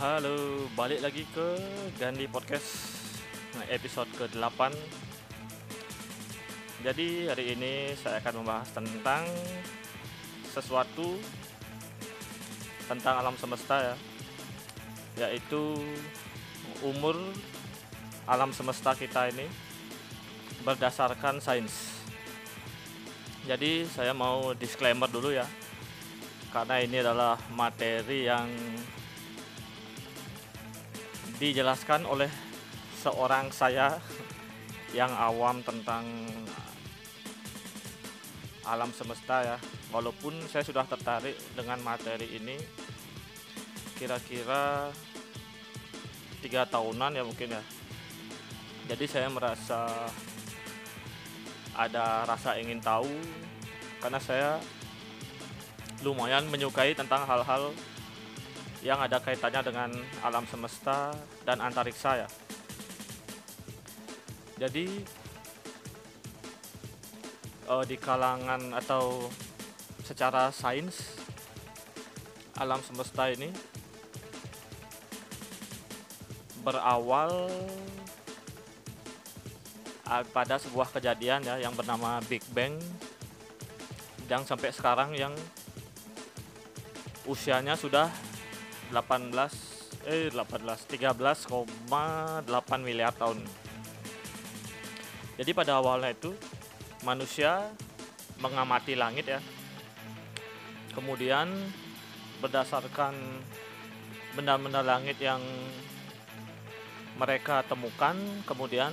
Halo, balik lagi ke Gandhi Podcast nah, episode ke-8 Jadi hari ini saya akan membahas tentang sesuatu tentang alam semesta ya Yaitu umur alam semesta kita ini berdasarkan sains. Jadi saya mau disclaimer dulu ya Karena ini adalah materi yang dijelaskan oleh seorang saya yang awam tentang alam semesta ya. Walaupun saya sudah tertarik dengan materi ini kira-kira tiga tahunan ya mungkin ya. Jadi saya merasa ada rasa ingin tahu karena saya lumayan menyukai tentang hal-hal yang ada kaitannya dengan alam semesta dan antariksa ya. Jadi uh, di kalangan atau secara sains alam semesta ini berawal pada sebuah kejadian ya yang bernama Big Bang yang sampai sekarang yang usianya sudah 18 eh 18 13,8 miliar tahun. Jadi pada awalnya itu manusia mengamati langit ya. Kemudian berdasarkan benda-benda langit yang mereka temukan, kemudian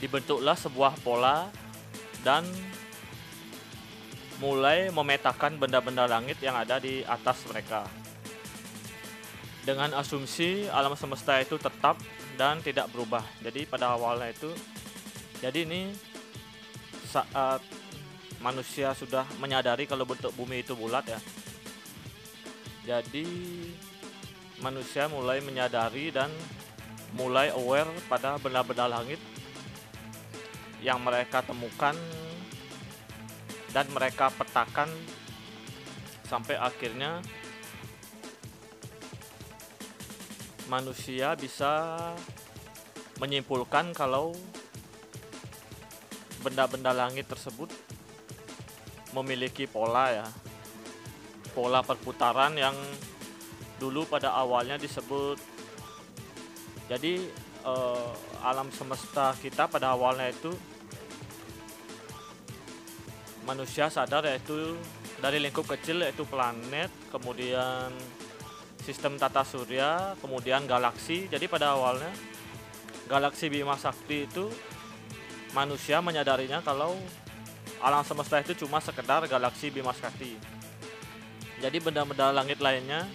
dibentuklah sebuah pola dan mulai memetakan benda-benda langit yang ada di atas mereka. Dengan asumsi alam semesta itu tetap dan tidak berubah. Jadi pada awalnya itu jadi ini saat manusia sudah menyadari kalau bentuk bumi itu bulat ya. Jadi manusia mulai menyadari dan mulai aware pada benda-benda langit yang mereka temukan dan mereka petakan sampai akhirnya manusia bisa menyimpulkan kalau benda-benda langit tersebut memiliki pola ya. Pola perputaran yang dulu pada awalnya disebut. Jadi eh, alam semesta kita pada awalnya itu manusia sadar yaitu dari lingkup kecil yaitu planet, kemudian sistem tata surya, kemudian galaksi. Jadi pada awalnya galaksi Bima Sakti itu manusia menyadarinya kalau alam semesta itu cuma sekedar galaksi Bima Sakti. Jadi benda-benda langit lainnya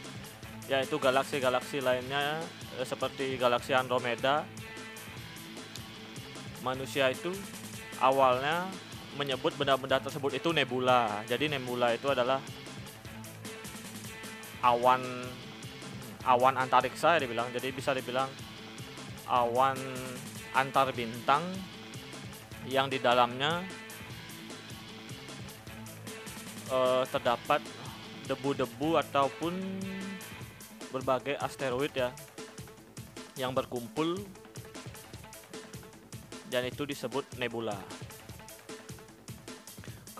yaitu galaksi-galaksi lainnya eh, seperti galaksi Andromeda manusia itu awalnya menyebut benda-benda tersebut itu nebula. Jadi nebula itu adalah awan awan antariksa ya dibilang. Jadi bisa dibilang awan antar bintang yang di dalamnya uh, terdapat debu-debu ataupun berbagai asteroid ya yang berkumpul dan itu disebut nebula.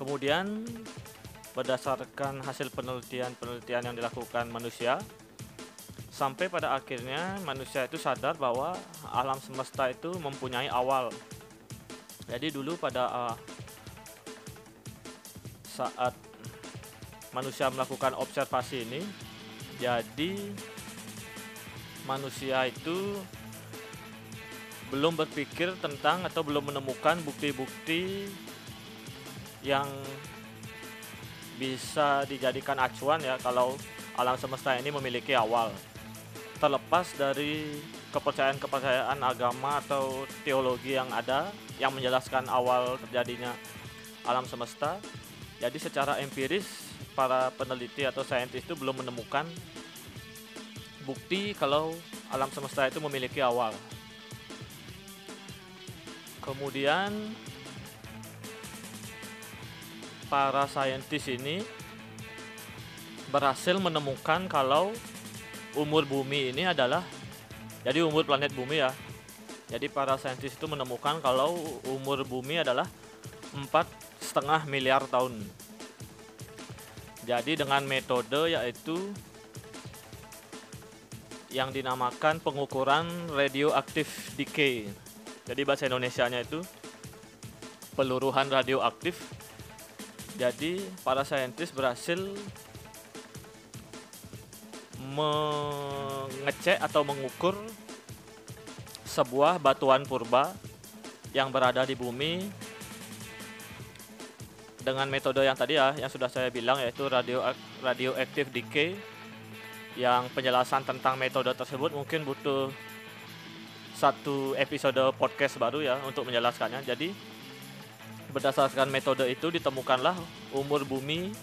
Kemudian berdasarkan hasil penelitian-penelitian yang dilakukan manusia sampai pada akhirnya manusia itu sadar bahwa alam semesta itu mempunyai awal. Jadi dulu pada uh, saat manusia melakukan observasi ini, jadi manusia itu belum berpikir tentang atau belum menemukan bukti-bukti yang bisa dijadikan acuan ya kalau alam semesta ini memiliki awal. Terlepas dari kepercayaan-kepercayaan agama atau teologi yang ada yang menjelaskan awal terjadinya alam semesta jadi secara empiris para peneliti atau saintis itu belum menemukan bukti kalau alam semesta itu memiliki awal. Kemudian para saintis ini berhasil menemukan kalau umur bumi ini adalah jadi umur planet bumi ya. Jadi para saintis itu menemukan kalau umur bumi adalah empat setengah miliar tahun. Jadi dengan metode yaitu yang dinamakan pengukuran radioaktif decay. Jadi bahasa Indonesia-nya itu peluruhan radioaktif jadi para saintis berhasil mengecek atau mengukur sebuah batuan purba yang berada di bumi dengan metode yang tadi ya yang sudah saya bilang yaitu radio radioactive decay yang penjelasan tentang metode tersebut mungkin butuh satu episode podcast baru ya untuk menjelaskannya. Jadi berdasarkan metode itu ditemukanlah umur bumi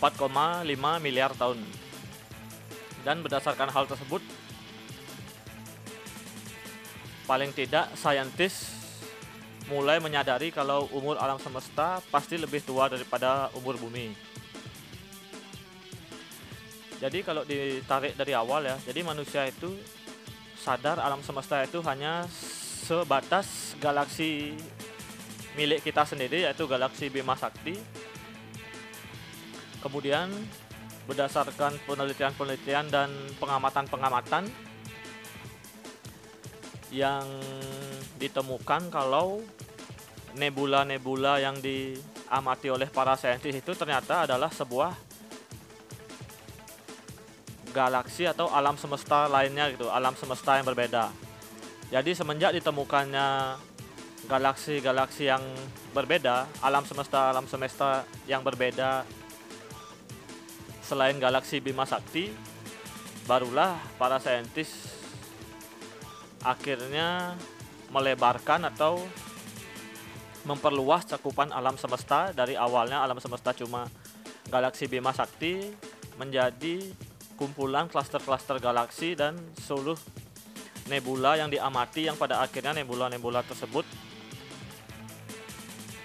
4,5 miliar tahun dan berdasarkan hal tersebut paling tidak saintis mulai menyadari kalau umur alam semesta pasti lebih tua daripada umur bumi. Jadi kalau ditarik dari awal ya, jadi manusia itu sadar alam semesta itu hanya sebatas galaksi milik kita sendiri yaitu galaksi Bima Sakti. Kemudian berdasarkan penelitian-penelitian dan pengamatan-pengamatan yang ditemukan kalau nebula-nebula yang diamati oleh para saintis itu ternyata adalah sebuah galaksi atau alam semesta lainnya gitu, alam semesta yang berbeda. Jadi semenjak ditemukannya galaksi-galaksi yang berbeda, alam semesta alam semesta yang berbeda. Selain galaksi Bima Sakti, barulah para saintis akhirnya melebarkan atau memperluas cakupan alam semesta. Dari awalnya alam semesta cuma galaksi Bima Sakti menjadi kumpulan klaster-klaster galaksi dan seluruh nebula yang diamati yang pada akhirnya nebula-nebula tersebut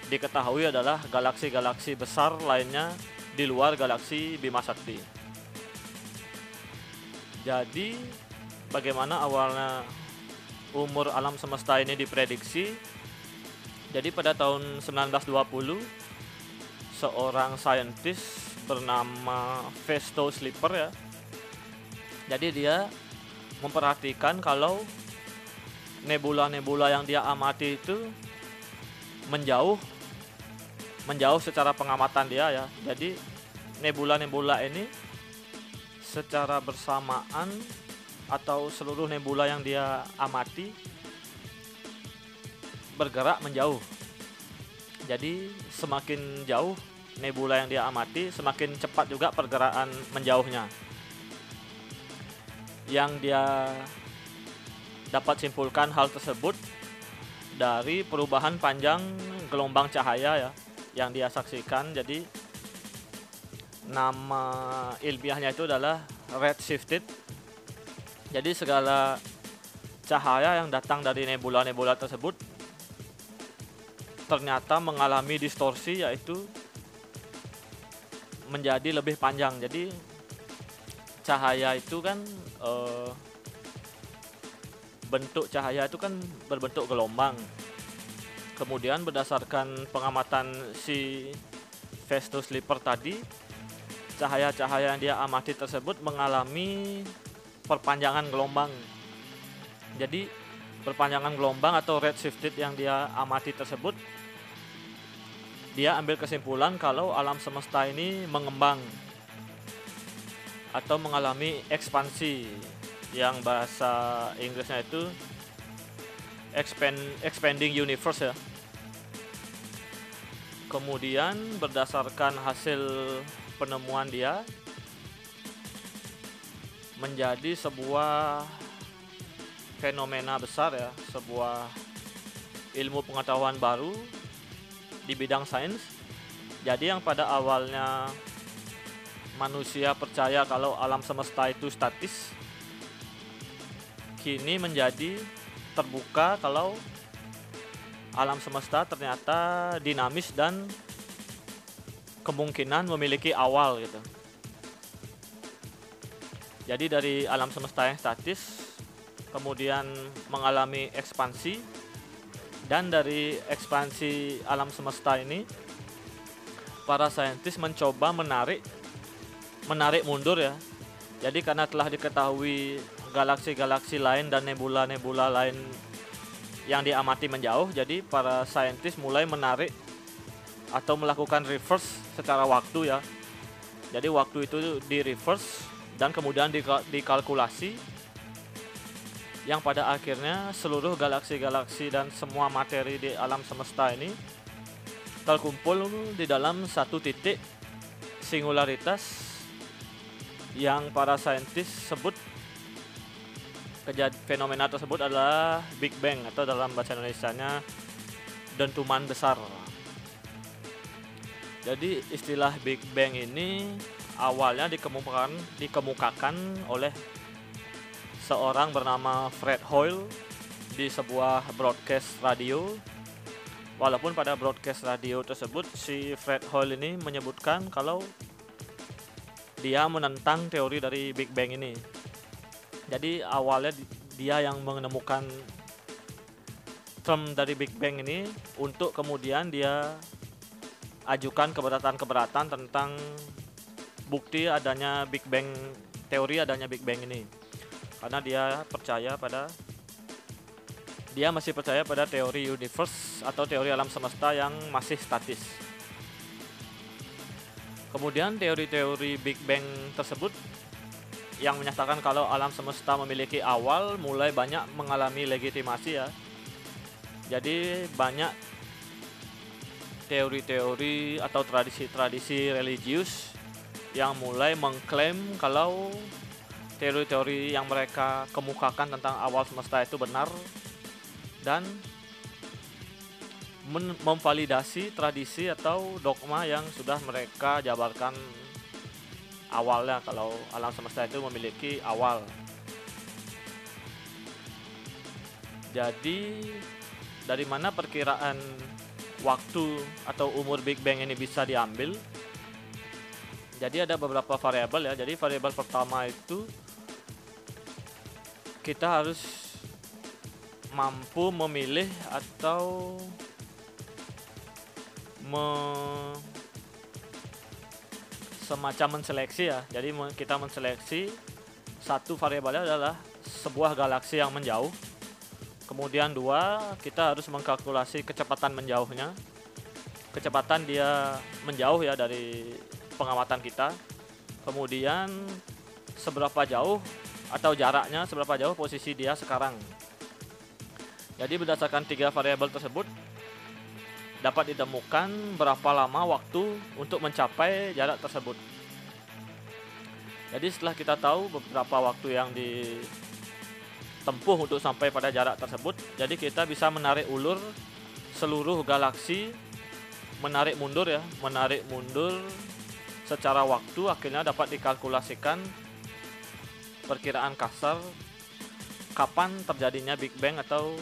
diketahui adalah galaksi-galaksi besar lainnya di luar galaksi Bima Sakti. Jadi bagaimana awalnya umur alam semesta ini diprediksi? Jadi pada tahun 1920 seorang saintis bernama Festo Slipper ya. Jadi dia memperhatikan kalau nebula-nebula yang dia amati itu menjauh menjauh secara pengamatan dia ya. Jadi nebula-nebula ini secara bersamaan atau seluruh nebula yang dia amati bergerak menjauh. Jadi semakin jauh nebula yang dia amati, semakin cepat juga pergerakan menjauhnya. Yang dia dapat simpulkan hal tersebut dari perubahan panjang gelombang cahaya ya yang dia saksikan. Jadi nama ilmiahnya itu adalah red shifted. Jadi segala cahaya yang datang dari nebula-nebula tersebut ternyata mengalami distorsi yaitu menjadi lebih panjang. Jadi cahaya itu kan e, bentuk cahaya itu kan berbentuk gelombang kemudian berdasarkan pengamatan si Festus Slipper tadi cahaya-cahaya yang dia amati tersebut mengalami perpanjangan gelombang. Jadi perpanjangan gelombang atau redshifted yang dia amati tersebut dia ambil kesimpulan kalau alam semesta ini mengembang atau mengalami ekspansi yang bahasa Inggrisnya itu expand expanding universe ya. Kemudian berdasarkan hasil penemuan dia menjadi sebuah fenomena besar ya. Sebuah ilmu pengetahuan baru di bidang sains. Jadi yang pada awalnya manusia percaya kalau alam semesta itu statis kini menjadi terbuka kalau alam semesta ternyata dinamis dan kemungkinan memiliki awal gitu. Jadi dari alam semesta yang statis kemudian mengalami ekspansi dan dari ekspansi alam semesta ini para saintis mencoba menarik menarik mundur ya. Jadi karena telah diketahui galaksi-galaksi lain dan nebula-nebula lain yang diamati menjauh, jadi para saintis mulai menarik atau melakukan reverse secara waktu ya. Jadi waktu itu di reverse dan kemudian dikalkulasi yang pada akhirnya seluruh galaksi-galaksi dan semua materi di alam semesta ini terkumpul di dalam satu titik singularitas yang para saintis sebut kejadian fenomena tersebut adalah Big Bang atau dalam bahasa Indonesia-nya dentuman besar. Jadi istilah Big Bang ini awalnya dikemukakan dikemukakan oleh seorang bernama Fred Hoyle di sebuah broadcast radio. Walaupun pada broadcast radio tersebut si Fred Hoyle ini menyebutkan kalau dia menentang teori dari Big Bang ini jadi awalnya dia yang menemukan term dari Big Bang ini untuk kemudian dia ajukan keberatan-keberatan tentang bukti adanya Big Bang teori adanya Big Bang ini karena dia percaya pada dia masih percaya pada teori universe atau teori alam semesta yang masih statis. Kemudian teori-teori Big Bang tersebut yang menyatakan kalau alam semesta memiliki awal mulai banyak mengalami legitimasi ya. Jadi banyak teori-teori atau tradisi-tradisi religius yang mulai mengklaim kalau teori-teori yang mereka kemukakan tentang awal semesta itu benar dan memvalidasi tradisi atau dogma yang sudah mereka jabarkan awalnya kalau alam semesta itu memiliki awal. Jadi dari mana perkiraan waktu atau umur Big Bang ini bisa diambil? Jadi ada beberapa variabel ya. Jadi variabel pertama itu kita harus mampu memilih atau me semacam menseleksi ya. Jadi kita menseleksi satu variabelnya adalah sebuah galaksi yang menjauh. Kemudian dua, kita harus mengkalkulasi kecepatan menjauhnya. Kecepatan dia menjauh ya dari pengamatan kita. Kemudian seberapa jauh atau jaraknya seberapa jauh posisi dia sekarang. Jadi berdasarkan tiga variabel tersebut dapat ditemukan berapa lama waktu untuk mencapai jarak tersebut. Jadi setelah kita tahu beberapa waktu yang ditempuh untuk sampai pada jarak tersebut, jadi kita bisa menarik ulur seluruh galaksi, menarik mundur ya, menarik mundur secara waktu akhirnya dapat dikalkulasikan perkiraan kasar kapan terjadinya Big Bang atau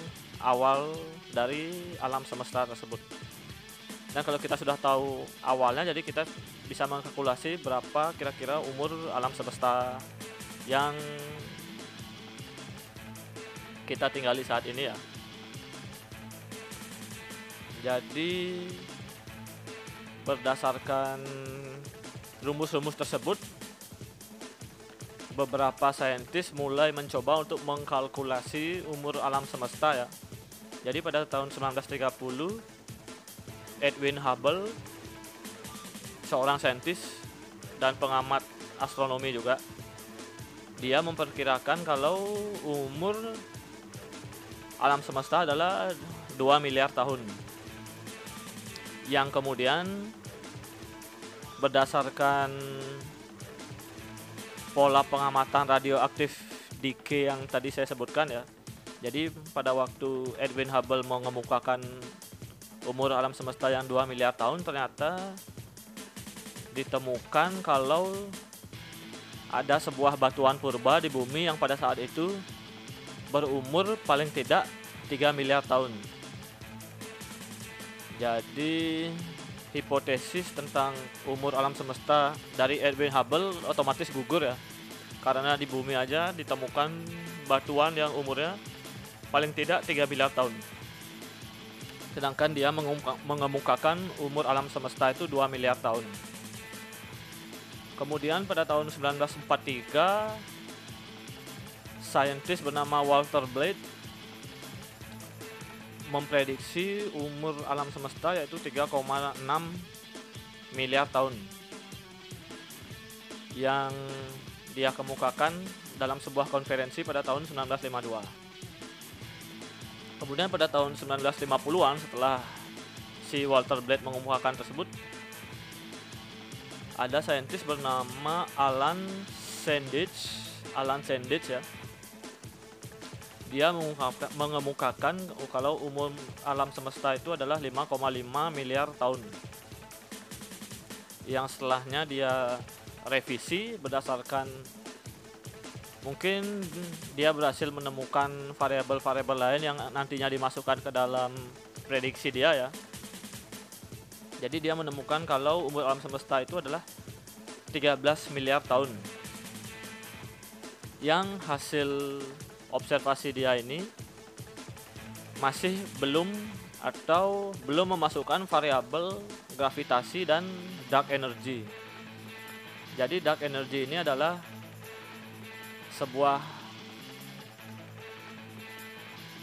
awal dari alam semesta tersebut. Dan kalau kita sudah tahu awalnya, jadi kita bisa mengkalkulasi berapa kira-kira umur alam semesta yang kita tinggali saat ini ya. Jadi berdasarkan rumus-rumus tersebut beberapa saintis mulai mencoba untuk mengkalkulasi umur alam semesta ya jadi pada tahun 1930 Edwin Hubble seorang saintis dan pengamat astronomi juga dia memperkirakan kalau umur alam semesta adalah 2 miliar tahun. Yang kemudian berdasarkan pola pengamatan radioaktif decay yang tadi saya sebutkan ya jadi pada waktu Edwin Hubble mau mengemukakan umur alam semesta yang 2 miliar tahun ternyata ditemukan kalau ada sebuah batuan purba di bumi yang pada saat itu berumur paling tidak 3 miliar tahun. Jadi hipotesis tentang umur alam semesta dari Edwin Hubble otomatis gugur ya. karena di bumi aja ditemukan batuan yang umurnya paling tidak 3 miliar tahun. Sedangkan dia mengemukakan umur alam semesta itu 2 miliar tahun. Kemudian pada tahun 1943 saintis bernama Walter Blade memprediksi umur alam semesta yaitu 3,6 miliar tahun. Yang dia kemukakan dalam sebuah konferensi pada tahun 1952. Kemudian pada tahun 1950-an setelah si Walter Blade mengemukakan tersebut, ada saintis bernama Alan Sandage, Alan Sandage ya. Dia mengemukakan kalau umur alam semesta itu adalah 5,5 miliar tahun. Yang setelahnya dia revisi berdasarkan mungkin dia berhasil menemukan variabel-variabel lain yang nantinya dimasukkan ke dalam prediksi dia ya. Jadi dia menemukan kalau umur alam semesta itu adalah 13 miliar tahun. Yang hasil observasi dia ini masih belum atau belum memasukkan variabel gravitasi dan dark energy jadi dark energy ini adalah sebuah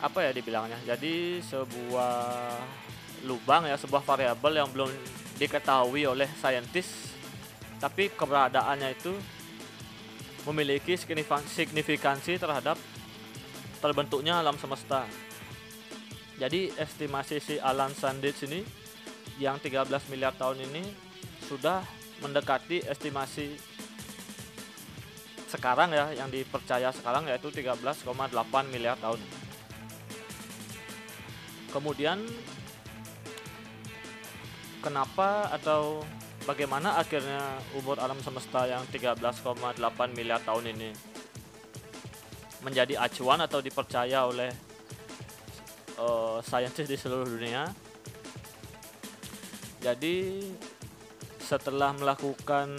apa ya dibilangnya? Jadi sebuah lubang ya, sebuah variabel yang belum diketahui oleh saintis tapi keberadaannya itu memiliki signifikansi terhadap terbentuknya alam semesta. Jadi estimasi si Alan Sandage ini yang 13 miliar tahun ini sudah mendekati estimasi sekarang ya yang dipercaya sekarang yaitu 13,8 miliar tahun. Kemudian kenapa atau bagaimana akhirnya umur alam semesta yang 13,8 miliar tahun ini menjadi acuan atau dipercaya oleh uh, saintis di seluruh dunia. Jadi setelah melakukan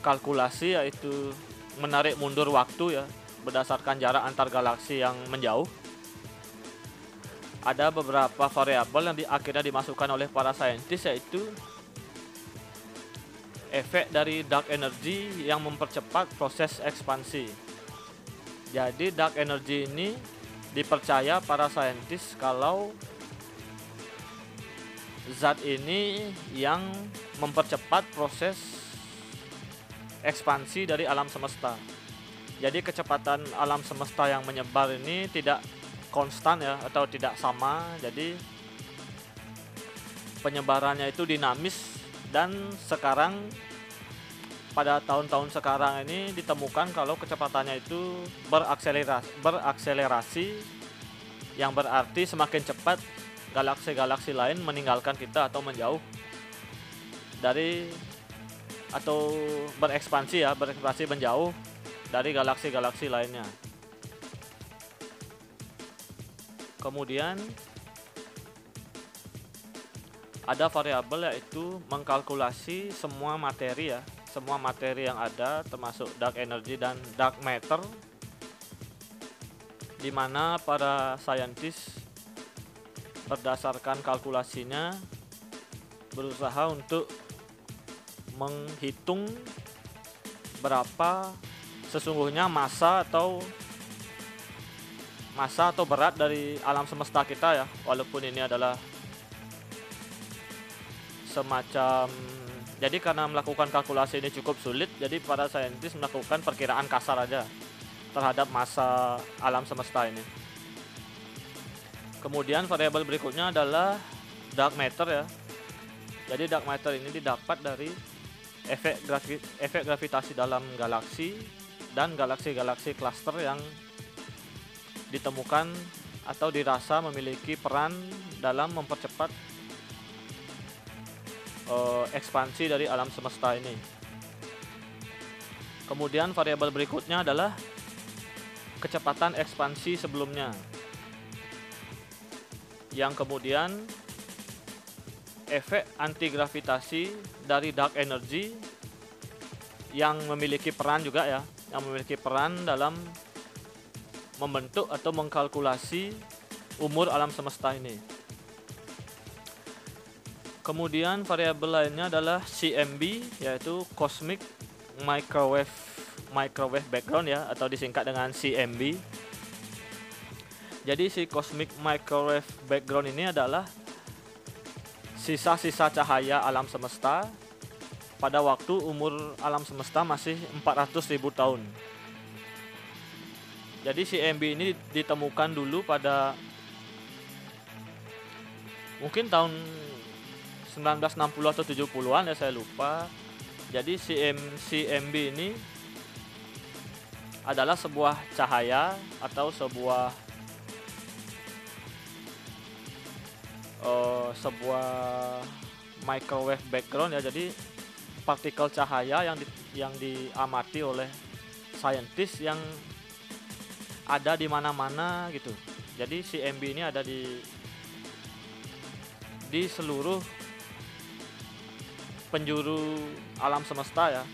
kalkulasi yaitu menarik mundur waktu ya berdasarkan jarak antar galaksi yang menjauh ada beberapa variabel yang di, akhirnya dimasukkan oleh para saintis yaitu efek dari dark energy yang mempercepat proses ekspansi. Jadi dark energy ini dipercaya para saintis kalau zat ini yang mempercepat proses ekspansi dari alam semesta. Jadi kecepatan alam semesta yang menyebar ini tidak konstan ya atau tidak sama. Jadi penyebarannya itu dinamis dan sekarang pada tahun-tahun sekarang ini ditemukan kalau kecepatannya itu berakselerasi, berakselerasi yang berarti semakin cepat galaksi-galaksi lain meninggalkan kita atau menjauh dari atau berekspansi ya berekspansi menjauh dari galaksi-galaksi lainnya. Kemudian ada variabel yaitu mengkalkulasi semua materi ya semua materi yang ada termasuk dark energy dan dark matter di mana para saintis berdasarkan kalkulasinya berusaha untuk menghitung berapa sesungguhnya masa atau masa atau berat dari alam semesta kita ya walaupun ini adalah semacam jadi karena melakukan kalkulasi ini cukup sulit jadi para saintis melakukan perkiraan kasar aja terhadap masa alam semesta ini Kemudian variabel berikutnya adalah dark matter ya. Jadi dark matter ini didapat dari efek grafi efek gravitasi dalam galaksi dan galaksi-galaksi cluster yang ditemukan atau dirasa memiliki peran dalam mempercepat uh, ekspansi dari alam semesta ini. Kemudian variabel berikutnya adalah kecepatan ekspansi sebelumnya yang kemudian efek anti gravitasi dari dark energy yang memiliki peran juga ya yang memiliki peran dalam membentuk atau mengkalkulasi umur alam semesta ini. Kemudian variabel lainnya adalah CMB yaitu Cosmic Microwave Microwave Background ya atau disingkat dengan CMB. Jadi si Cosmic Microwave Background ini adalah sisa-sisa cahaya alam semesta pada waktu umur alam semesta masih 400.000 tahun. Jadi si MB ini ditemukan dulu pada mungkin tahun 1960 atau 70-an ya saya lupa. Jadi si M si MB ini adalah sebuah cahaya atau sebuah uh, sebuah microwave background ya. Jadi partikel cahaya yang di, yang diamati oleh saintis yang ada di mana-mana gitu. Jadi si MB ini ada di di seluruh penjuru alam semesta ya.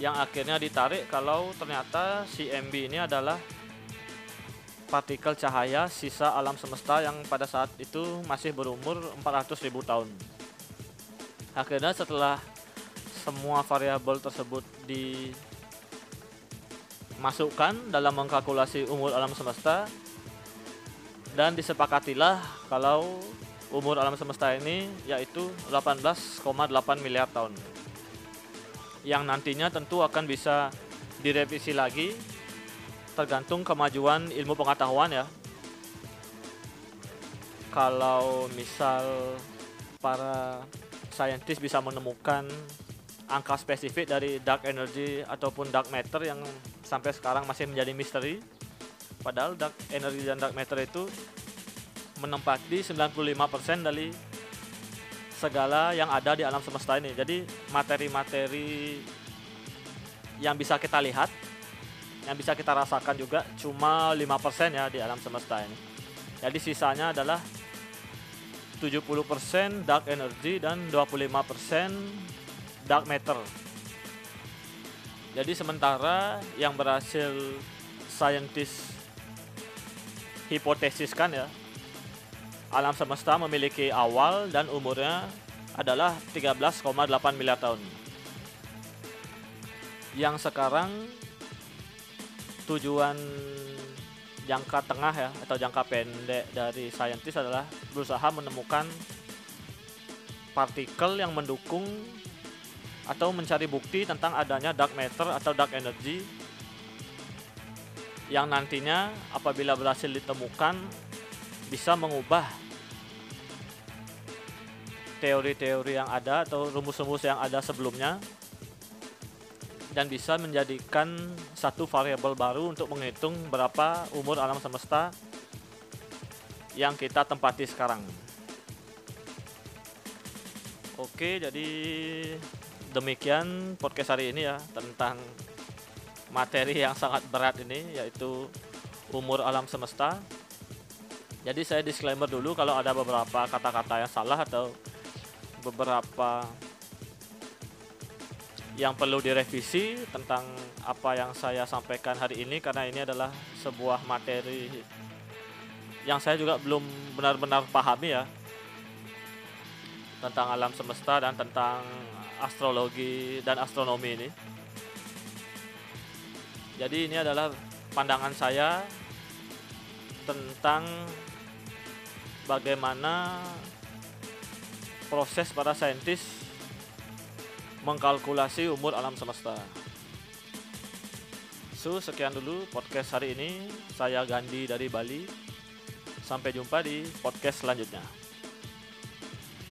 Yang akhirnya ditarik kalau ternyata si MB ini adalah partikel cahaya sisa alam semesta yang pada saat itu masih berumur 400.000 tahun. Akhirnya setelah semua variabel tersebut dimasukkan dalam mengkalkulasi umur alam semesta dan disepakatilah kalau umur alam semesta ini yaitu 18,8 miliar tahun yang nantinya tentu akan bisa direvisi lagi tergantung kemajuan ilmu pengetahuan ya kalau misal para saintis bisa menemukan angka spesifik dari dark energy ataupun dark matter yang sampai sekarang masih menjadi misteri. Padahal dark energy dan dark matter itu menempati 95% dari segala yang ada di alam semesta ini. Jadi materi-materi yang bisa kita lihat, yang bisa kita rasakan juga cuma 5% ya di alam semesta ini. Jadi sisanya adalah 70% dark energy dan 25% dark matter. Jadi sementara yang berhasil saintis hipotesiskan ya alam semesta memiliki awal dan umurnya adalah 13,8 miliar tahun. Yang sekarang tujuan jangka tengah ya atau jangka pendek dari saintis adalah berusaha menemukan partikel yang mendukung atau mencari bukti tentang adanya dark matter atau dark energy yang nantinya apabila berhasil ditemukan bisa mengubah teori-teori yang ada atau rumus-rumus yang ada sebelumnya dan bisa menjadikan satu variabel baru untuk menghitung berapa umur alam semesta yang kita tempati sekarang. Oke, jadi demikian podcast hari ini ya tentang materi yang sangat berat ini yaitu umur alam semesta. Jadi saya disclaimer dulu kalau ada beberapa kata-kata yang salah atau beberapa yang perlu direvisi tentang apa yang saya sampaikan hari ini karena ini adalah sebuah materi yang saya juga belum benar-benar pahami ya tentang alam semesta dan tentang astrologi dan astronomi ini. Jadi ini adalah pandangan saya tentang bagaimana proses para saintis mengkalkulasi umur alam semesta. So, sekian dulu podcast hari ini. Saya Gandhi dari Bali. Sampai jumpa di podcast selanjutnya.